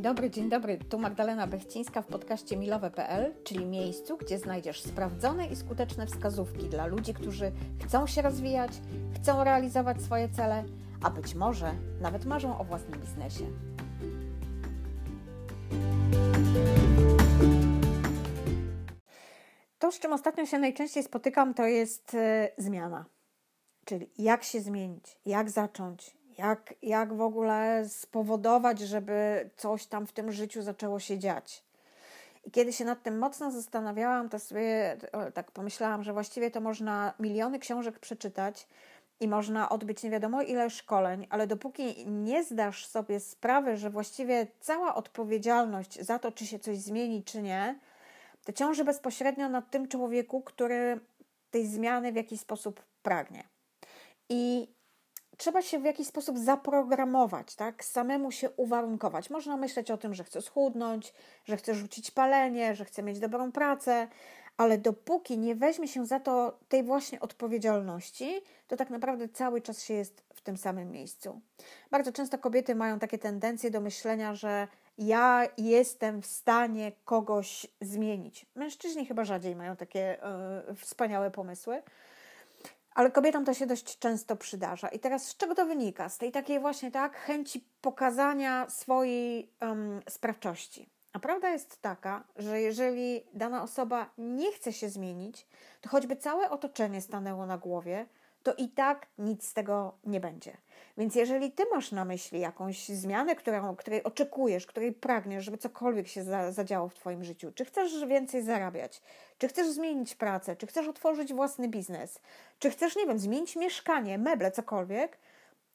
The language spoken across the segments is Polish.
Dobry, dzień dobry. Tu Magdalena Bechcińska w podcaście milowe.pl, czyli miejscu, gdzie znajdziesz sprawdzone i skuteczne wskazówki dla ludzi, którzy chcą się rozwijać, chcą realizować swoje cele, a być może nawet marzą o własnym biznesie. To, z czym ostatnio się najczęściej spotykam, to jest e, zmiana. Czyli jak się zmienić, jak zacząć, jak, jak w ogóle spowodować, żeby coś tam w tym życiu zaczęło się dziać. I kiedy się nad tym mocno zastanawiałam, to sobie tak pomyślałam, że właściwie to można miliony książek przeczytać i można odbyć nie wiadomo ile szkoleń, ale dopóki nie zdasz sobie sprawy, że właściwie cała odpowiedzialność za to, czy się coś zmieni, czy nie, to ciąży bezpośrednio na tym człowieku, który tej zmiany w jakiś sposób pragnie. I trzeba się w jakiś sposób zaprogramować, tak? Samemu się uwarunkować. Można myśleć o tym, że chcę schudnąć, że chcę rzucić palenie, że chcę mieć dobrą pracę, ale dopóki nie weźmie się za to tej właśnie odpowiedzialności, to tak naprawdę cały czas się jest w tym samym miejscu. Bardzo często kobiety mają takie tendencje do myślenia, że ja jestem w stanie kogoś zmienić. Mężczyźni chyba rzadziej mają takie yy, wspaniałe pomysły. Ale kobietom to się dość często przydarza. I teraz z czego to wynika? Z tej takiej właśnie tak chęci pokazania swojej um, sprawczości. A prawda jest taka, że jeżeli dana osoba nie chce się zmienić, to choćby całe otoczenie stanęło na głowie, to i tak nic z tego nie będzie. Więc jeżeli ty masz na myśli jakąś zmianę, którą, której oczekujesz, której pragniesz, żeby cokolwiek się za, zadziało w twoim życiu, czy chcesz więcej zarabiać, czy chcesz zmienić pracę, czy chcesz otworzyć własny biznes, czy chcesz, nie wiem, zmienić mieszkanie, meble, cokolwiek,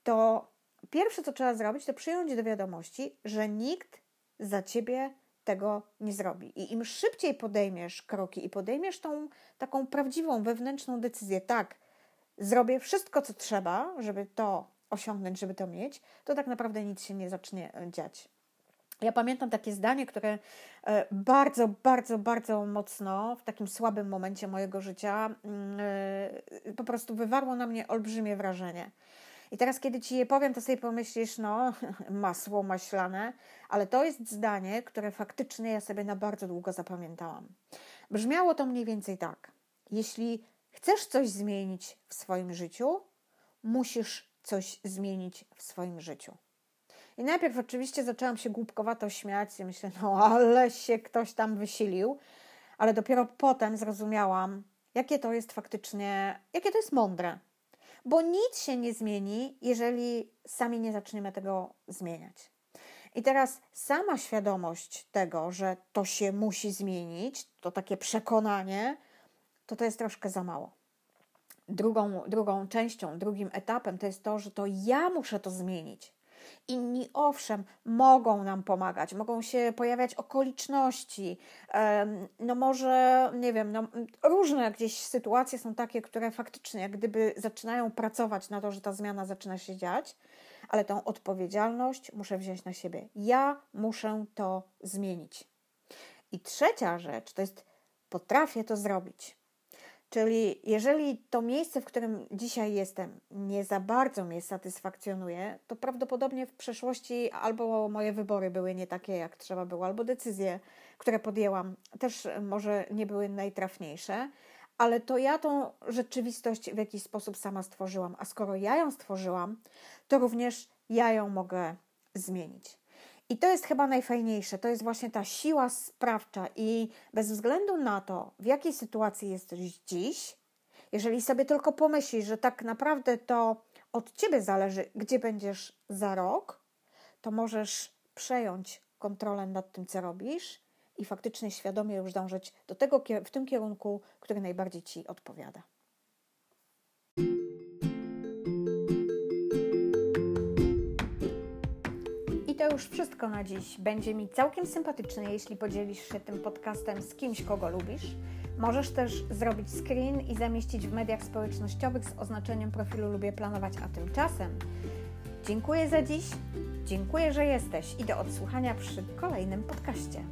to pierwsze, co trzeba zrobić, to przyjąć do wiadomości, że nikt za ciebie tego nie zrobi. I im szybciej podejmiesz kroki i podejmiesz tą taką prawdziwą, wewnętrzną decyzję, tak, zrobię wszystko, co trzeba, żeby to osiągnąć, żeby to mieć, to tak naprawdę nic się nie zacznie e, dziać. Ja pamiętam takie zdanie, które e, bardzo, bardzo, bardzo mocno w takim słabym momencie mojego życia mm, e, po prostu wywarło na mnie olbrzymie wrażenie. I teraz, kiedy ci je powiem, to sobie pomyślisz, no, masło maślane, ale to jest zdanie, które faktycznie ja sobie na bardzo długo zapamiętałam. Brzmiało to mniej więcej tak. Jeśli chcesz coś zmienić w swoim życiu, musisz coś zmienić w swoim życiu. I najpierw oczywiście zaczęłam się głupkowato śmiać i myślę, no ale się ktoś tam wysilił, ale dopiero potem zrozumiałam, jakie to jest faktycznie, jakie to jest mądre. Bo nic się nie zmieni, jeżeli sami nie zaczniemy tego zmieniać. I teraz sama świadomość tego, że to się musi zmienić, to takie przekonanie, to to jest troszkę za mało drugą, drugą częścią, drugim etapem to jest to, że to ja muszę to zmienić. Inni owszem, mogą nam pomagać, mogą się pojawiać okoliczności, no może, nie wiem, no, różne gdzieś sytuacje są takie, które faktycznie jak gdyby zaczynają pracować na to, że ta zmiana zaczyna się dziać, ale tą odpowiedzialność muszę wziąć na siebie. Ja muszę to zmienić. I trzecia rzecz to jest potrafię to zrobić. Czyli jeżeli to miejsce, w którym dzisiaj jestem, nie za bardzo mnie satysfakcjonuje, to prawdopodobnie w przeszłości albo moje wybory były nie takie, jak trzeba było, albo decyzje, które podjęłam, też może nie były najtrafniejsze, ale to ja tą rzeczywistość w jakiś sposób sama stworzyłam. A skoro ja ją stworzyłam, to również ja ją mogę zmienić. I to jest chyba najfajniejsze, to jest właśnie ta siła sprawcza i bez względu na to, w jakiej sytuacji jesteś dziś, jeżeli sobie tylko pomyślisz, że tak naprawdę to od ciebie zależy, gdzie będziesz za rok, to możesz przejąć kontrolę nad tym, co robisz i faktycznie świadomie już dążyć do tego w tym kierunku, który najbardziej ci odpowiada. Już wszystko na dziś. Będzie mi całkiem sympatyczne, jeśli podzielisz się tym podcastem z kimś, kogo lubisz. Możesz też zrobić screen i zamieścić w mediach społecznościowych z oznaczeniem profilu Lubię Planować, a tymczasem dziękuję za dziś, dziękuję, że jesteś i do odsłuchania przy kolejnym podcaście.